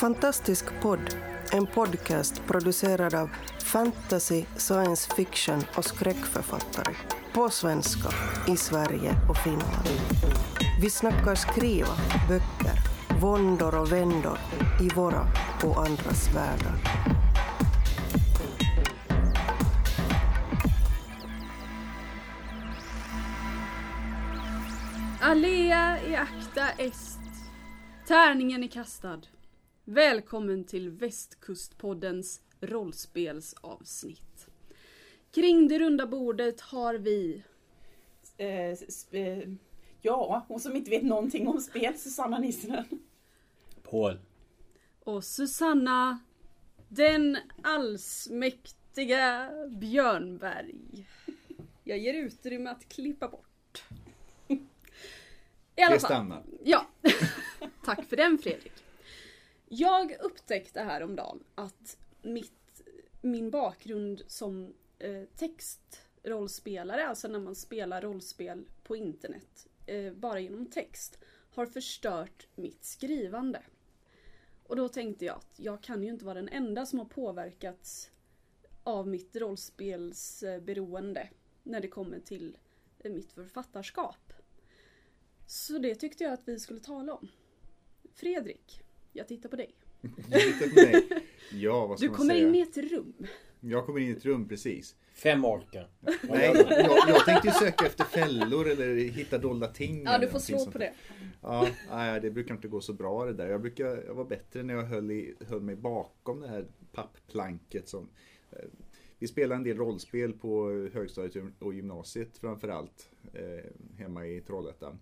Fantastisk podd, en podcast producerad av fantasy, science fiction och skräckförfattare. På svenska, i Sverige och Finland. Vi snackar skriva, böcker, våndor och vändor i våra och andras världar. Alea i akta est. Tärningen är kastad. Välkommen till Västkustpoddens rollspelsavsnitt. Kring det runda bordet har vi Eh, eh, ja, hon som inte vet någonting om spel, Susanna Nissinen. Paul. och Susanna den allsmäktiga Björnberg. Jag ger utrymme att klippa bort. I alla Det fall. stannar. Ja, tack för den Fredrik. Jag upptäckte häromdagen att mitt, min bakgrund som eh, textrollspelare, alltså när man spelar rollspel på internet, eh, bara genom text, har förstört mitt skrivande. Och då tänkte jag att jag kan ju inte vara den enda som har påverkats av mitt rollspelsberoende när det kommer till eh, mitt författarskap. Så det tyckte jag att vi skulle tala om. Fredrik, jag tittar på dig. På. Ja, vad ska Du man kommer säga? in i ett rum. Jag kommer in i ett rum, precis. Fem orkar. Nej, jag, jag tänkte ju söka efter fällor eller hitta dolda ting. Ja, du får slå sånt på det. Ja, nej, det brukar inte gå så bra det där. Jag, brukar, jag var bättre när jag höll, i, höll mig bakom det här pappplanket. Som, eh, vi spelade en del rollspel på högstadiet och gymnasiet framförallt. Eh, hemma i Trollhättan.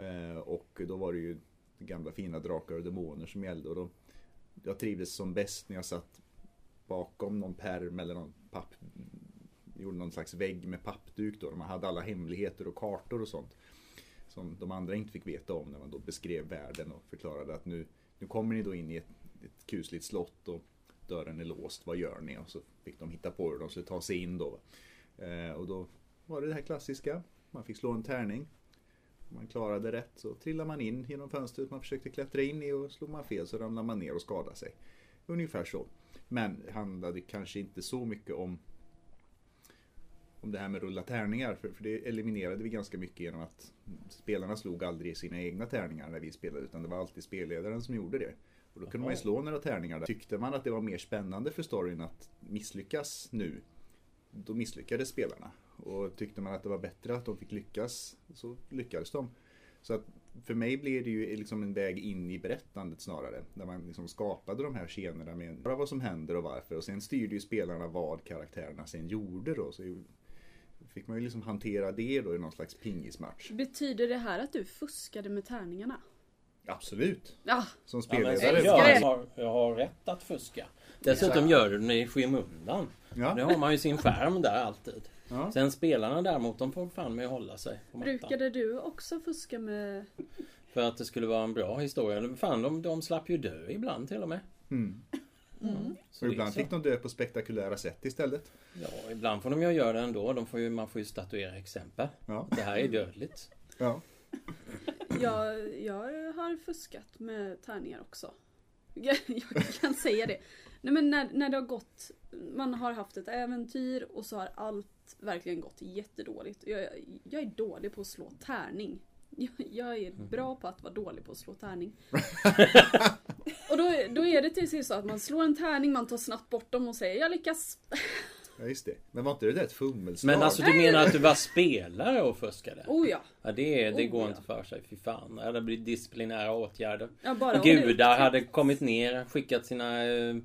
Eh, och då var det ju gamla fina drakar och demoner som gällde. Och då, jag trivdes som bäst när jag satt bakom någon perm eller någon papp gjorde någon slags vägg med pappduk då. där Man hade alla hemligheter och kartor och sånt. Som de andra inte fick veta om när man då beskrev världen och förklarade att nu, nu kommer ni då in i ett, ett kusligt slott och dörren är låst, vad gör ni? Och så fick de hitta på hur de skulle ta sig in då. Eh, och då var det det här klassiska, man fick slå en tärning. Om man klarade rätt så trillade man in genom fönstret man försökte klättra in i och slog man fel så ramlade man ner och skadade sig. Ungefär så. Men det handlade kanske inte så mycket om om det här med rulla tärningar. För, för det eliminerade vi ganska mycket genom att spelarna slog aldrig sina egna tärningar när vi spelade. Utan det var alltid spelledaren som gjorde det. Och då kunde man ju slå några tärningar. Där. Tyckte man att det var mer spännande för storyn att misslyckas nu. Då misslyckades spelarna. Och tyckte man att det var bättre att de fick lyckas så lyckades de. Så att för mig blev det ju liksom en väg in i berättandet snarare. Där man liksom skapade de här scenerna med bara vad som händer och varför. Och sen styrde ju spelarna vad karaktärerna sen gjorde då. Så fick man ju liksom hantera det då i någon slags pingismatch. Betyder det här att du fuskade med tärningarna? Absolut. Ja, Som Ja, spelledare. gör det. jag, har, jag har rätt att fuska. Dessutom gör du det i skymundan. Det Ja. har man ju sin skärm där alltid. Ja. Sen spelarna däremot, de får fan med att hålla sig på mattan. brukade du också fuska med... För att det skulle vara en bra historia. Fan, de, de slapp ju dö ibland till och med. Mm. Så Och ibland fick de dö på spektakulära sätt istället. Ja, ibland får de ju göra det ändå. De får ju, man får ju statuera exempel. Ja. Det här är dödligt. Ja. Jag, jag har fuskat med tärningar också. Jag, jag kan säga det. Nej men när, när det har gått, man har haft ett äventyr och så har allt verkligen gått jättedåligt. Jag, jag är dålig på att slå tärning. Jag, jag är bra på att vara dålig på att slå tärning. och då, då är det till sist så att man slår en tärning, man tar snabbt bort dem och säger jag lyckas. ja, just det. Men var inte det där ett fummelslag? Men alltså du menar att du var spelare och fuskade? Oh ja. Ja, det, det Oh, går ja. inte för sig. Fy fan. Det hade blivit disciplinära åtgärder. Jag bara, Gudar hade kommit ner, skickat sina, eh,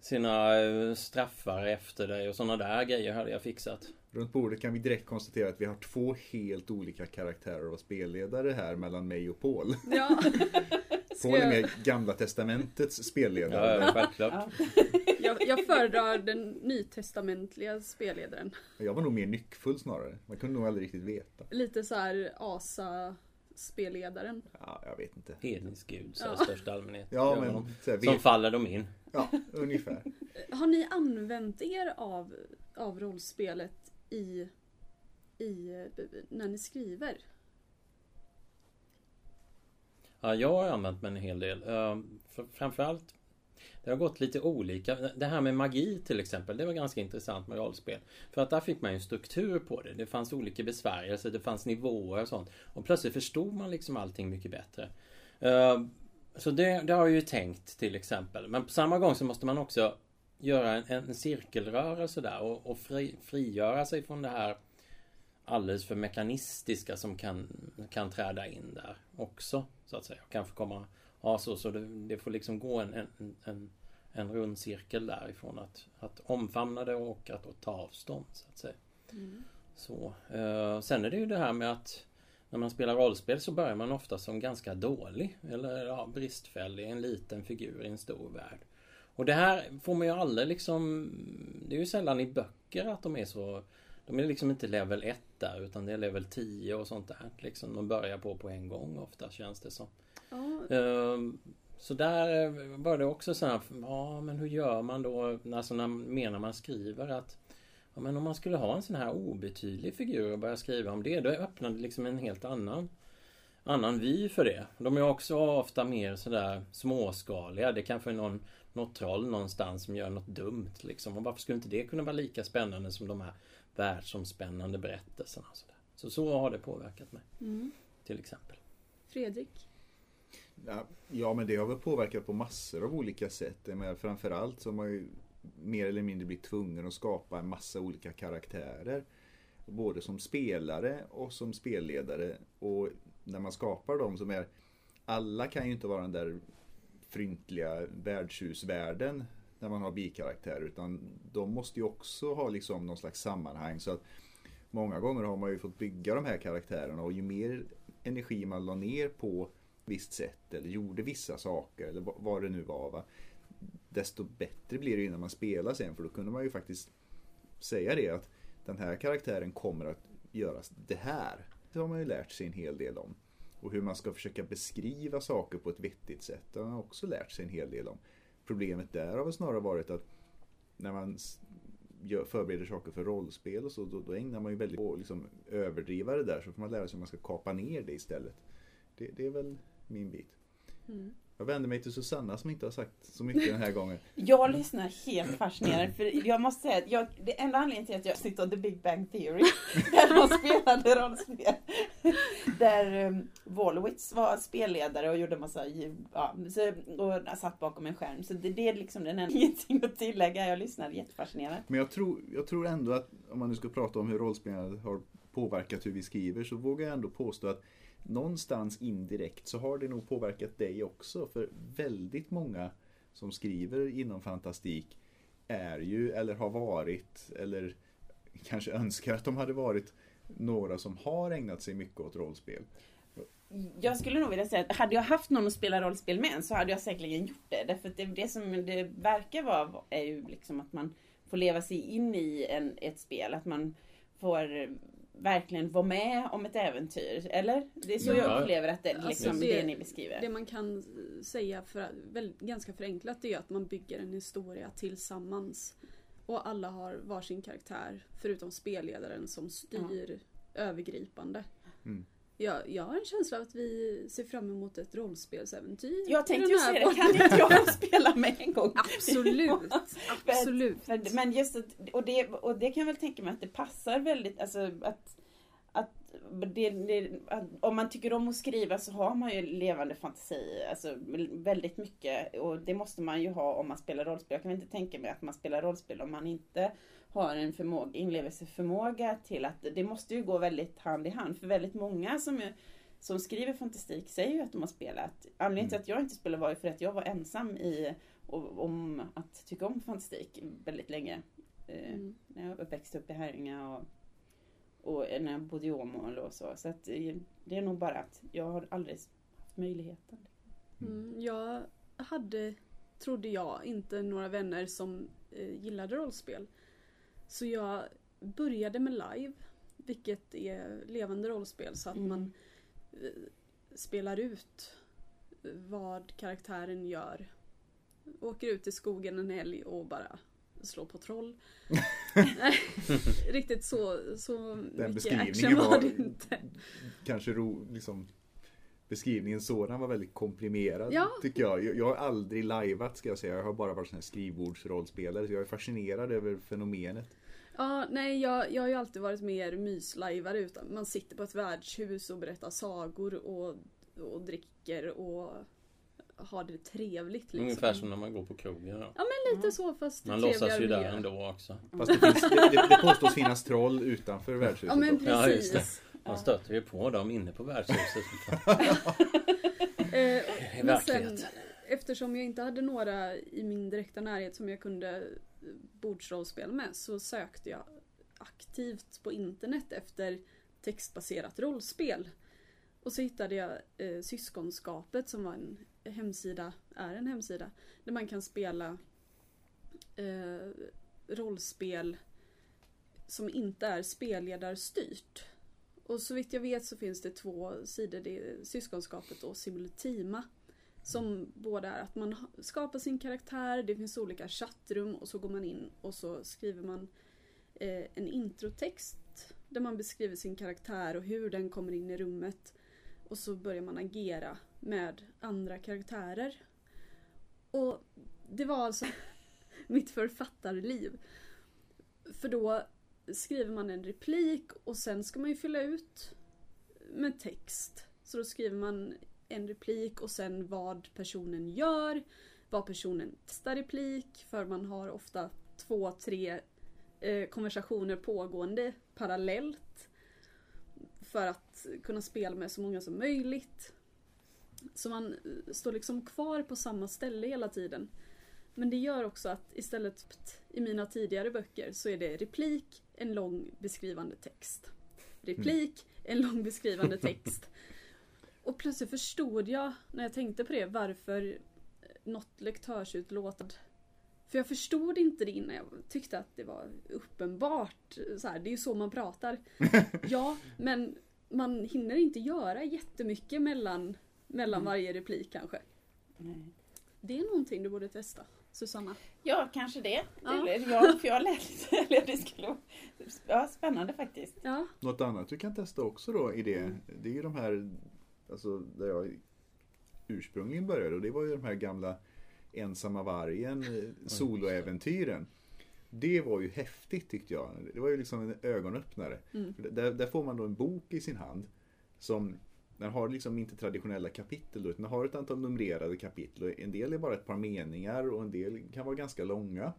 sina eh, straffar efter dig och sådana där grejer hade jag fixat. Runt bordet kan vi direkt konstatera att vi har två helt olika karaktärer och spelledare här mellan mig och Paul. Ja. Paul är mer Gamla Testamentets spelledare. Ja, ja, självklart. Jag, jag föredrar den nytestamentliga spelledaren. Jag var nog mer nyckfull snarare. Man kunde nog aldrig riktigt veta. Lite så här asa spelledaren. Ja, jag vet inte. Hednisk gud så Ja. i största allmänhet. Ja, men så här, Som vet, faller de in. ja, ungefär. Har ni använt er av, av rollspelet i, i, när ni skriver? Ja, jag har använt mig en hel del. Eh, framförallt det har gått lite olika. Det här med magi till exempel, det var ganska intressant med rollspel. För att där fick man ju en struktur på det. Det fanns olika besvärjelser, det fanns nivåer och sånt. Och plötsligt förstod man liksom allting mycket bättre. Eh, så det, det har jag ju tänkt till exempel. Men på samma gång så måste man också göra en, en cirkelrörelse där och, och fri, frigöra sig från det här alldeles för mekanistiska som kan, kan träda in där också. Så att säga. Kanske komma Ja, så, så det, det får liksom gå en, en, en, en rund cirkel därifrån att, att omfamna det och att, ta avstånd så att säga. Mm. Så, eh, sen är det ju det här med att när man spelar rollspel så börjar man ofta som ganska dålig eller ja, bristfällig, en liten figur i en stor värld. Och det här får man ju aldrig liksom Det är ju sällan i böcker att de är så De är liksom inte level 1 där utan det är level 10 och sånt där. Liksom de börjar på på en gång ofta känns det som. Ehm, så där var det också så här, ja men hur gör man då? Alltså när, menar man skriver att Ja men om man skulle ha en sån här obetydlig figur och börja skriva om det, då öppnar det liksom en helt annan annan vy för det. De är också ofta mer sådär småskaliga. Det kanske är någon, något troll någonstans som gör något dumt liksom. Och varför skulle inte det kunna vara lika spännande som de här världsomspännande berättelserna? Så, så, så har det påverkat mig. Mm. Till exempel. Fredrik? Ja, men det har väl påverkat på massor av olika sätt. Men framförallt så har man ju mer eller mindre blivit tvungen att skapa en massa olika karaktärer. Både som spelare och som spelledare. Och när man skapar dem som är alla kan ju inte vara den där fryntliga värdshusvärlden när man har bikaraktärer utan de måste ju också ha liksom någon slags sammanhang. Så att Många gånger har man ju fått bygga de här karaktärerna och ju mer energi man la ner på visst sätt eller gjorde vissa saker eller vad det nu var. Va? Desto bättre blir det ju när man spelar sen för då kunde man ju faktiskt säga det att den här karaktären kommer att göra det här. Det har man ju lärt sig en hel del om. Och hur man ska försöka beskriva saker på ett vettigt sätt. Det har man också lärt sig en hel del om. Problemet där har väl snarare varit att när man gör, förbereder saker för rollspel och så, då, då ägnar man ju väldigt på att liksom, överdriva det där. Så får man lära sig hur man ska kapa ner det istället. Det, det är väl min bit. Mm. Jag vänder mig till Susanna som inte har sagt så mycket den här gången. Jag lyssnar helt fascinerad för jag måste säga att jag, det enda anledningen till att jag sitter och The Big Bang Theory där de hade rollspel. Där um, Wolowitz var spelledare och gjorde massa ja, så, och satt bakom en skärm. Så det, det är liksom den enda ingenting att tillägga. Jag lyssnade jättefascinerat. Men jag tror, jag tror ändå att om man nu ska prata om hur rollspelandet har påverkat hur vi skriver så vågar jag ändå påstå att någonstans indirekt så har det nog påverkat dig också. För väldigt många som skriver inom fantastik är ju, eller har varit, eller kanske önskar att de hade varit några som har ägnat sig mycket åt rollspel. Jag skulle nog vilja säga att hade jag haft någon att spela rollspel med så hade jag säkerligen gjort det. Därför att det, det som det verkar vara är ju liksom att man får leva sig in i en, ett spel. Att man får verkligen vara med om ett äventyr. Eller? Det är så ja. jag upplever att det, liksom, alltså det, det, ni beskriver. Det man kan säga för, väl, ganska förenklat är att man bygger en historia tillsammans. Och alla har varsin karaktär förutom spelledaren som styr ja. övergripande. Mm. Jag, jag har en känsla av att vi ser fram emot ett rollspelsäventyr. Jag tänkte ju säga det, kan inte jag spela med en gång? Absolut! absolut. Men, men just att, och det, och det kan jag väl tänka mig att det passar väldigt, alltså att, att, det, det, om man tycker om att skriva så har man ju levande fantasi, alltså väldigt mycket. Och det måste man ju ha om man spelar rollspel. Jag kan inte tänka mig att man spelar rollspel om man inte har en förmåga, inlevelseförmåga till att det måste ju gå väldigt hand i hand. För väldigt många som, som skriver fantastik säger ju att de har spelat. Anledningen mm. till att jag inte spelade var ju för att jag var ensam i om att tycka om fantastik väldigt länge. Eh, mm. När jag växte upp i Herrljunga och, och när jag bodde i Åmål och så. Så att eh, det är nog bara att jag har aldrig haft möjligheten. Mm, jag hade, trodde jag, inte några vänner som eh, gillade rollspel. Så jag började med live, vilket är levande rollspel så att mm. man eh, spelar ut vad karaktären gör. Åker ut i skogen en helg och bara slår på troll. Riktigt så, så Den mycket action var det inte. Kanske ro, liksom beskrivningen sådan var väldigt komprimerad Ja. tycker jag. jag. Jag har aldrig lajvat ska jag säga. Jag har bara varit sån här skrivbordsrollspelare. Så jag är fascinerad över fenomenet. Ja, nej jag, jag har ju alltid varit mer myslajvare utan man sitter på ett värdshus och berättar sagor och, och dricker och har det trevligt liksom. Ungefär som när man går på krogen. Då. Ja men lite så fast Man låtsas ju där miljö. ändå också. Fast det, finns, det, det, påstås finnas troll utanför värdshuset. Ja men också. Ja, just precis. Man stöter ju på dem inne på värdshuset. Eh, I men sen, verkligheten. eftersom jag inte hade några i min direkta närhet som jag kunde bordsrollspela med så sökte jag aktivt på internet efter textbaserat rollspel. Och så hittade jag eh, Syskonskapet som var en hemsida, är en hemsida, där man kan spela eh, rollspel som inte är spelledarstyrt. Och så vitt jag vet så finns det två sidor, det är Syskonskapet och Simultima. Som båda är att man skapar sin karaktär, det finns olika chattrum och så går man in och så skriver man eh, en introtext där man beskriver sin karaktär och hur den kommer in i rummet. Och så börjar man agera med andra karaktärer. Och det var alltså mitt författarliv. För då skriver man en replik och sen ska man ju fylla ut med text. Så då skriver man en replik och sen vad personen gör, vad personen testar replik, för man har ofta två, tre eh, konversationer pågående parallellt. För att kunna spela med så många som möjligt. Så man står liksom kvar på samma ställe hela tiden. Men det gör också att istället i mina tidigare böcker så är det replik, en lång beskrivande text. Replik, en lång beskrivande text. Och plötsligt förstod jag när jag tänkte på det varför något lektörsutlåtande för jag förstod inte det innan. Jag tyckte att det var uppenbart. Så här, det är ju så man pratar. Ja, men man hinner inte göra jättemycket mellan, mellan varje replik kanske. Nej. Det är någonting du borde testa, Susanna. Ja, kanske det. Ja. Eller, ja, för jag lät eller det skulle vara ja, spännande faktiskt. Ja, Något annat du kan testa också då i det, det är ju de här, alltså där jag ursprungligen började och det var ju de här gamla ensamma vargen, soloäventyren. Det var ju häftigt tyckte jag. Det var ju liksom en ögonöppnare. Mm. Där, där får man då en bok i sin hand som den har liksom inte traditionella kapitel utan den har ett antal numrerade kapitel. Och en del är bara ett par meningar och en del kan vara ganska långa.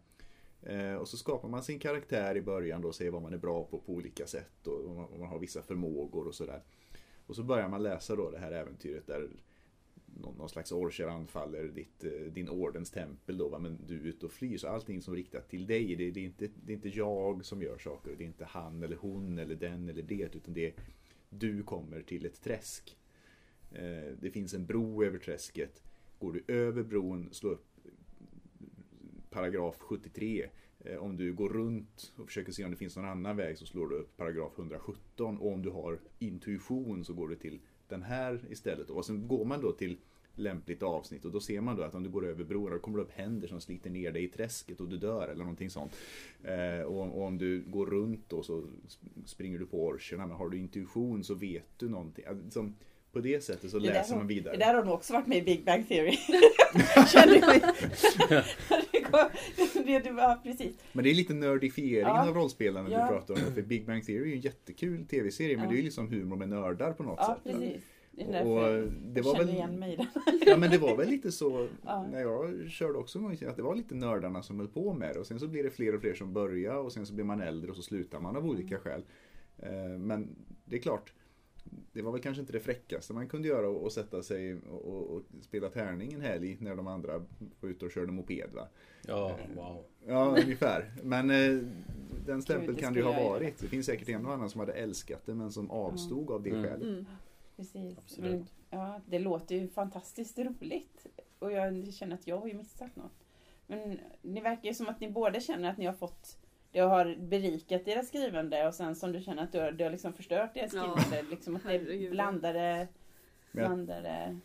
Eh, och så skapar man sin karaktär i början då och ser vad man är bra på på olika sätt och om man har vissa förmågor och sådär. Och så börjar man läsa då det här äventyret där någon, någon slags orcher anfaller ditt, eh, din ordens tempel då, va? men du är ute och flyr. Så allting som är riktat till dig, det, det, är inte, det är inte jag som gör saker. Det är inte han eller hon eller den eller det, utan det är du kommer till ett träsk. Eh, det finns en bro över träsket. Går du över bron, slå upp paragraf 73. Eh, om du går runt och försöker se om det finns någon annan väg så slår du upp paragraf 117. Och om du har intuition så går du till den här istället. Och sen går man då till lämpligt avsnitt och då ser man då att om du går över bron då kommer det upp händer som sliter ner dig i träsket och du dör eller någonting sånt. Eh, och, och om du går runt då så sp- springer du på orcherna men har du intuition så vet du någonting. Alltså, på det sättet så Det läser man vidare. Det där har nog också varit med i Big Bang Theory. Det går, det, det var precis. Men det är lite nördifieringen Ja. av rollspelarna Ja. du pratar om. För Big Bang Theory är ju en jättekul tv-serie men Ja. det är ju liksom humor med nördar på något Ja, sätt. precis. Och det var väl, igen mig i den. ja men det var väl lite så Ja. när jag körde också en gång att det var lite nördarna som höll på med det och sen så blir det fler och fler som börjar och sen så blir man äldre och så slutar man av olika Mm. skäl. Eh, Men det är klart, det var väl kanske inte det fräckaste man kunde göra och sätta sig och, och, och spela tärning en helg när de andra var ute och körde moped va. Ja, wow. Ja, ungefär. Men eh, den stämpeln kan det ju ha varit. Det finns säkert en och annan som hade älskat det men som avstod av det Mm. skälet. Precis. Absolut. Ja, det låter ju fantastiskt roligt. Och jag känner att jag har ju missat något. Men det verkar ju som att ni båda känner att ni har fått det har berikat deras skrivande och sen som du känner att du har, det har liksom förstört deras Ja. skrivande. Liksom att det är blandade, blandade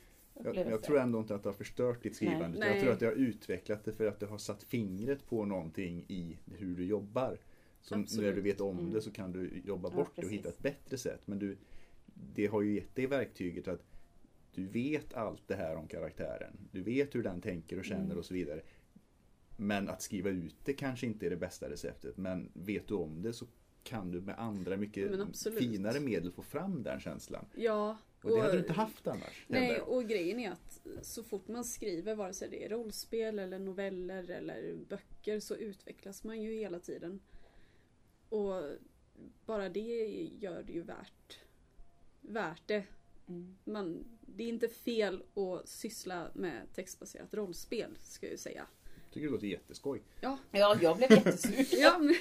Jag, jag tror ändå inte att det har förstört ditt skrivande. Nej. Jag tror att det har utvecklat det för att det har satt fingret på någonting i hur du jobbar. Så Absolut. när du vet om Mm. det så kan du jobba Ja, bort det och hitta ett bättre sätt. Men du, det har ju gett dig verktyget att Du vet allt det här om karaktären. Du vet hur den tänker och känner Mm. och så vidare. Men att skriva ut det kanske inte är det bästa receptet. Men vet du om det så kan du med andra mycket finare medel få fram den känslan. Ja. Och det hade du inte haft annars. Nej, och grejen är att så fort man skriver, vare sig det är rollspel eller noveller eller böcker, så utvecklas man ju hela tiden. Och bara det gör det ju värt, värt det. Mm. Man, det är inte fel att syssla med textbaserat rollspel, ska jag ju säga. tycker det låter jätteskoj. Ja, jag blev jättesur. Ja, men,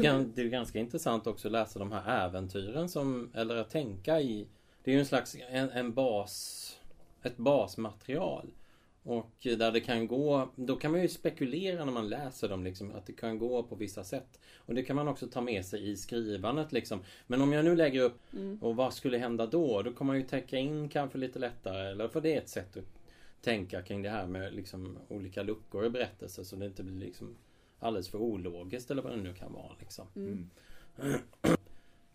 Det är, det är ganska intressant också att läsa de här äventyren som, eller att tänka i. Det är ju en slags, en, en bas, ett basmaterial. Och där det kan gå, då kan man ju spekulera när man läser dem liksom, att det kan gå på vissa sätt. Och det kan man också ta med sig i skrivandet liksom. Men om jag nu lägger upp, och vad skulle hända då? Då kommer man ju täcka in kanske lite lättare, eller för det är ett sätt att tänka kring det här med liksom olika luckor i berättelser så det inte blir liksom alldeles för ologiskt eller vad det nu kan vara liksom. Mm.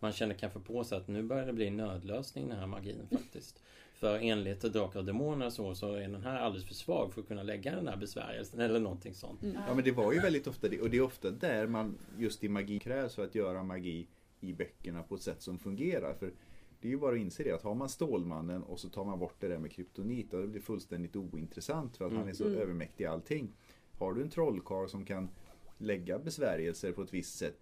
Man känner kanske på sig att nu börjar det bli en nödlösning den här magin faktiskt. För enligt Drakar och Demoner så, så är den här alldeles för svag för att kunna lägga den här besvärjelsen eller någonting sånt. Ja men det var ju väldigt ofta det. Och det är ofta där man just i magi krävs för att göra magi i böckerna på ett sätt som fungerar. För det är ju bara att inse det att har man Stålmannen och så tar man bort det där med kryptonit då det blir fullständigt ointressant för att han är så Mm. övermäktig i allting. Har du en trollkarl som kan lägga besvärjelser på ett visst sätt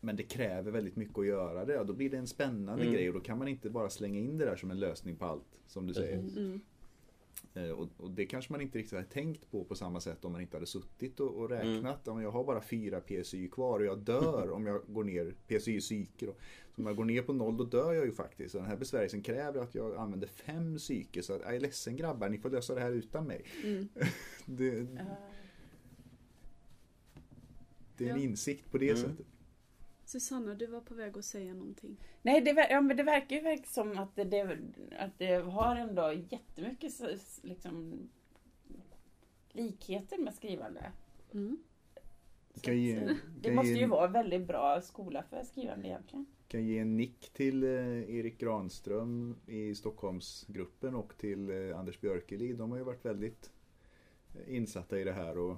men det kräver väldigt mycket att göra det. Då blir det en spännande Mm. grej och då kan man inte bara slänga in det där som en lösning på allt. Som du säger. Mm. Eh, Och, och det kanske man inte riktigt hade tänkt på på samma sätt om man inte hade suttit och, och räknat. Ja, men jag har bara fyra PSY kvar och jag dör om jag går ner, PSY psyke då. Så om jag går ner på noll då dör jag ju faktiskt. Så den här besvärjelsen kräver att jag använder fem psyke. Så att, jag är ledsen grabbar, ni får lösa det här utan mig. Mm. Det, det är en insikt på det Mm. sättet. Susanna, du var på väg att säga någonting. Nej, det, ja, men det verkar ju som att det, det, att det har ändå jättemycket liksom, likheter med skrivande. Mm. Kan ge- eh, kan det måste ju en- vara en väldigt bra skola för skrivande egentligen. Kan ge en nick till eh, Erik Granström i Stockholmsgruppen och till eh, Anders Björkelid. De har ju varit väldigt insatta i det här. Och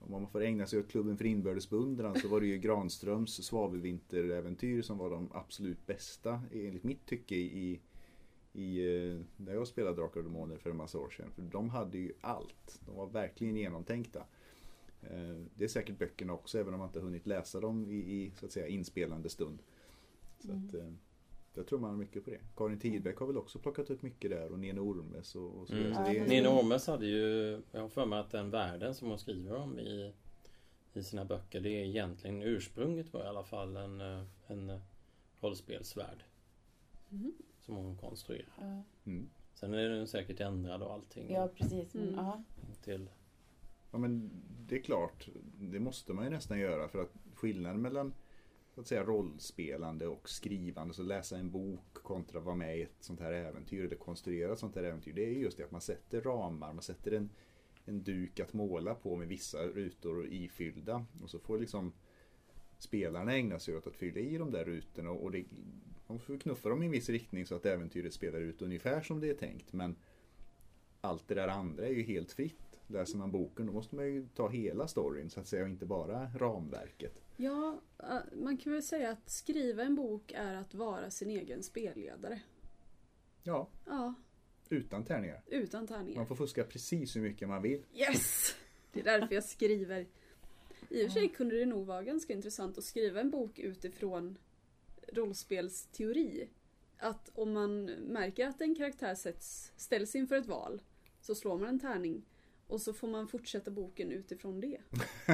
om man får ägna sig åt klubben för inbördes beundran så var det ju Granströms svavelvinteräventyr som var de absolut bästa enligt mitt tycke i, i eh, när jag spelade Drakar och Demoner för en massa år sedan. För de hade ju allt. De var verkligen genomtänkta. Eh, Det är säkert böckerna också även om man inte hunnit läsa dem i, i så att säga inspelande stund. Så att, eh, jag tror man har mycket på det. Karin Tidbeck har väl också plockat upp mycket där och Nene Ormes och, och så vidare. Mm. Så det är- Nina Ormes hade ju, jag har för mig att den världen som hon skriver om i, i sina böcker, det är egentligen ursprunget var i alla fall en, en rollspelsvärld. Mm. Som hon konstruerar. Mm. Sen är den säkert ändrad och allting. ja precis. Mm. ja. Till, Ja men det är klart, det måste man ju nästan göra för att skillnaden mellan så att säga rollspelande och skrivande, så läsa en bok kontra vara med i ett sånt här äventyr eller konstruera ett sånt här äventyr. Det är just det att man sätter ramar, man sätter en, en duk att måla på med vissa rutor ifyllda och så får liksom spelarna ägna sig åt att fylla i de där rutorna och det, man får knuffa dem i en viss riktning så att äventyret spelar ut ungefär som det är tänkt men allt det där andra är ju helt fritt. Läser man boken då måste man ju ta hela storyn så att säga och inte bara ramverket. Ja, eh, man kan väl säga att skriva en bok är att vara sin egen spelledare. Ja, Ja, utan tärningar. utan tärningar. Man får fuska precis hur mycket man vill. Yes! Det är därför jag skriver. I och för sig kunde det nog vara ganska intressant att skriva en bok utifrån rollspelsteori. Att om man märker att en karaktär sätts, ställs inför ett val så slår man en tärning och så får man fortsätta boken utifrån det.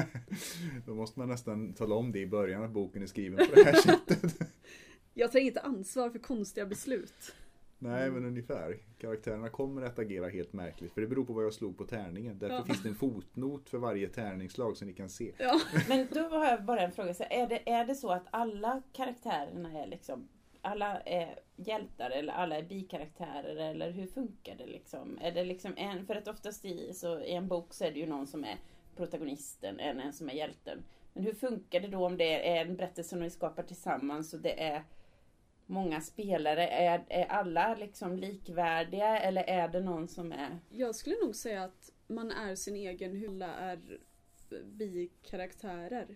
Då måste man nästan tala om det i början att boken är skriven på det här sättet. Jag tar inte ansvar för konstiga beslut. Nej men ungefär. Karaktärerna kommer att agera helt märkligt för det beror på vad jag slog på tärningen. Därför Ja. finns det en fotnot för varje tärningsslag så ni kan se. Ja. Men då har jag bara en fråga. Så är, det, är det så att alla karaktärerna är liksom alla är hjältar eller alla är bikaraktärer eller hur funkar det liksom? Är det liksom en, för att oftast i, så, i en bok så är det ju någon som är protagonisten, en, en som är hjälten. Men hur funkar det då om det är en berättelse som vi skapar tillsammans och det är många spelare? Är, är alla liksom likvärdiga eller är det någon som är... Jag skulle nog säga att man är sin egen, hur alla är bikaraktärer.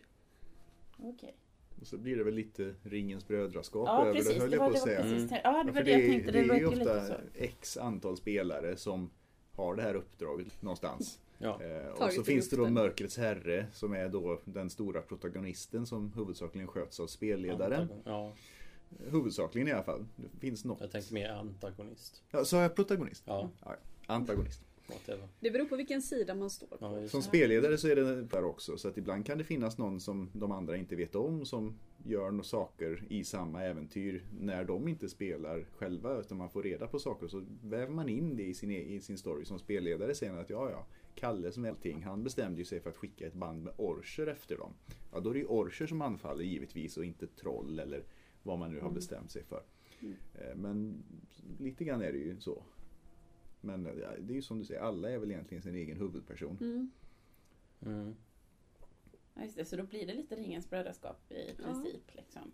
Okej. Och så blir det väl lite ringens brödraskap Ja över precis, det höll det jag på att säga. Mm. Ja det var det jag tänkte, det, det är ju ofta så. x antal spelare som har det här uppdraget någonstans. Ja. Eh, och så finns det då. Mörkrets Herre som är då den stora protagonisten som huvudsakligen sköts av spelledaren. Ja, Huvudsakligen i alla fall. Det finns något. jag tänkte mer antagonist. Ja, sa jag protagonist? Ja, Ja, antagonist. Whatever. Det beror på vilken sida man står på. Ja, Som spelledare så är det där också. Så att ibland kan det finnas någon som de andra inte vet om som gör några saker i samma äventyr när de inte spelar själva. Utan man får reda på saker så väver man in det i sin, e- i sin story som spelledare. Sen att ja, ja, Kalle som är allting, han bestämde ju sig för att skicka ett band med orcher efter dem. Ja, då är det ju orcher som anfaller givetvis och inte troll eller vad man nu har bestämt sig för. Mm. Eh, Men lite grann är det ju så. Men ja, det är ju som du säger, alla är väl egentligen sin egen huvudperson. Mm. Mm. Ja, just det, så då blir det lite ringens brödraskap i Ja. princip. Liksom.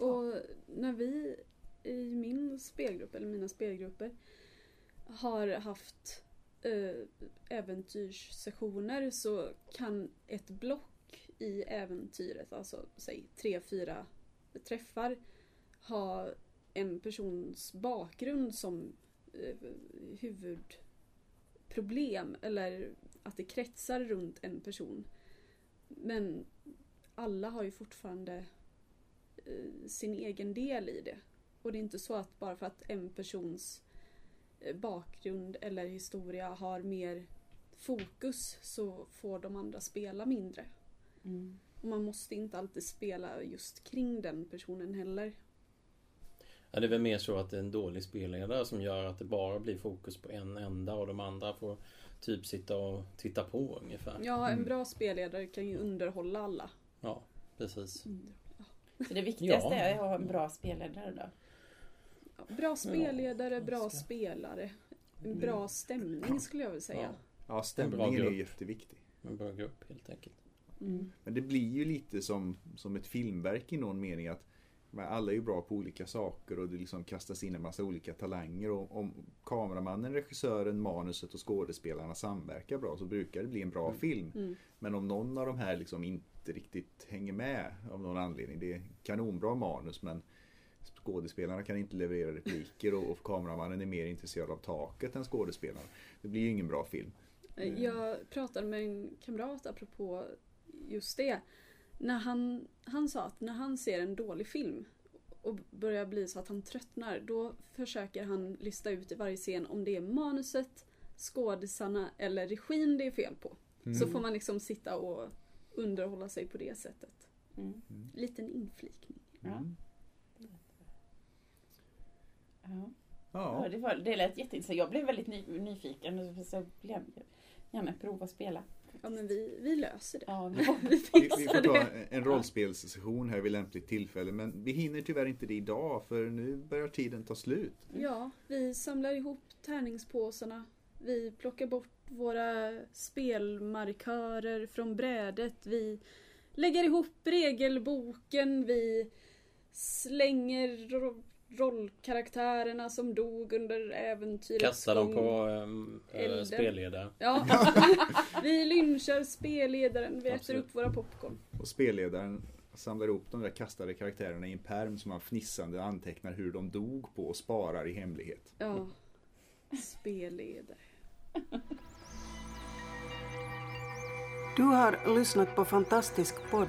Och när vi i min spelgrupp, eller mina spelgrupper, har haft eh, äventyrssessioner så kan ett block i äventyret, alltså säg tre, fyra träffar, ha en persons bakgrund som huvudproblem eller att det kretsar runt en person. Men alla har ju fortfarande eh, sin egen del i det. Och det är inte så att bara för att en persons eh, bakgrund eller historia har mer fokus så får de andra spela mindre. Mm. Och man måste inte alltid spela just kring den personen heller. Ja, det är väl mer så att det är en dålig spelledare som gör att det bara blir fokus på en enda och de andra får typ sitta och titta på ungefär. Ja, en Mm. bra spelledare kan ju underhålla alla. Ja, precis. Så det viktigaste Ja. är att ha en bra spelledare då? Ja, Bra spelledare, Ja, bra spelare. En bra stämning skulle jag vilja säga. Ja, Ja, stämningen är jätteviktig. en bra grupp helt enkelt. Mm. Men det blir ju lite som, som ett filmverk i någon mening att men alla är ju bra på olika saker och det liksom kastas in en massa olika talanger. Och om kameramannen, regissören, manuset och skådespelarna samverkar bra så brukar det bli en bra film. Mm. Men om någon av de här liksom inte riktigt hänger med av någon anledning. Det är kanonbra manus men skådespelarna kan inte leverera repliker och, och kameramannen är mer intresserad av taket än skådespelarna. Det blir ju ingen bra film. Jag pratade med en kamrat apropå just det. När han, han sa att när han ser en dålig film och börjar bli så att han tröttnar, då försöker han lista ut i varje scen om det är manuset, skådisarna eller regin det är fel på. Så får man liksom sitta och underhålla sig på det sättet. Mm. Liten inflikning. Ja. Mm. Ja. Ja. Ja, det, var, det lät jätteintressant. Jag blev väldigt ny, nyfiken. Så jag blev gärna prova att spela. Ja men vi, vi löser det. Ja, vi får- Vi Vi, får ta en rollspelssession här vid lämpligt tillfälle men vi hinner tyvärr inte det idag för nu börjar tiden ta slut. Ja, vi samlar ihop tärningspåsarna. Vi plockar bort våra spelmarkörer från brädet. Vi lägger ihop regelboken. Vi slänger rollkaraktärerna som dog under äventyrets Kasta dem på äh, Elden. spelledare. Ja, vi lynchar spelledaren. Vi äter Absolut. upp våra popcorn. Och spelledaren samlar ihop de där kastade karaktärerna i en perm som man fnissande antecknar hur de dog på och sparar i hemlighet. Ja, spelledare. Du har lyssnat på Fantastisk podd.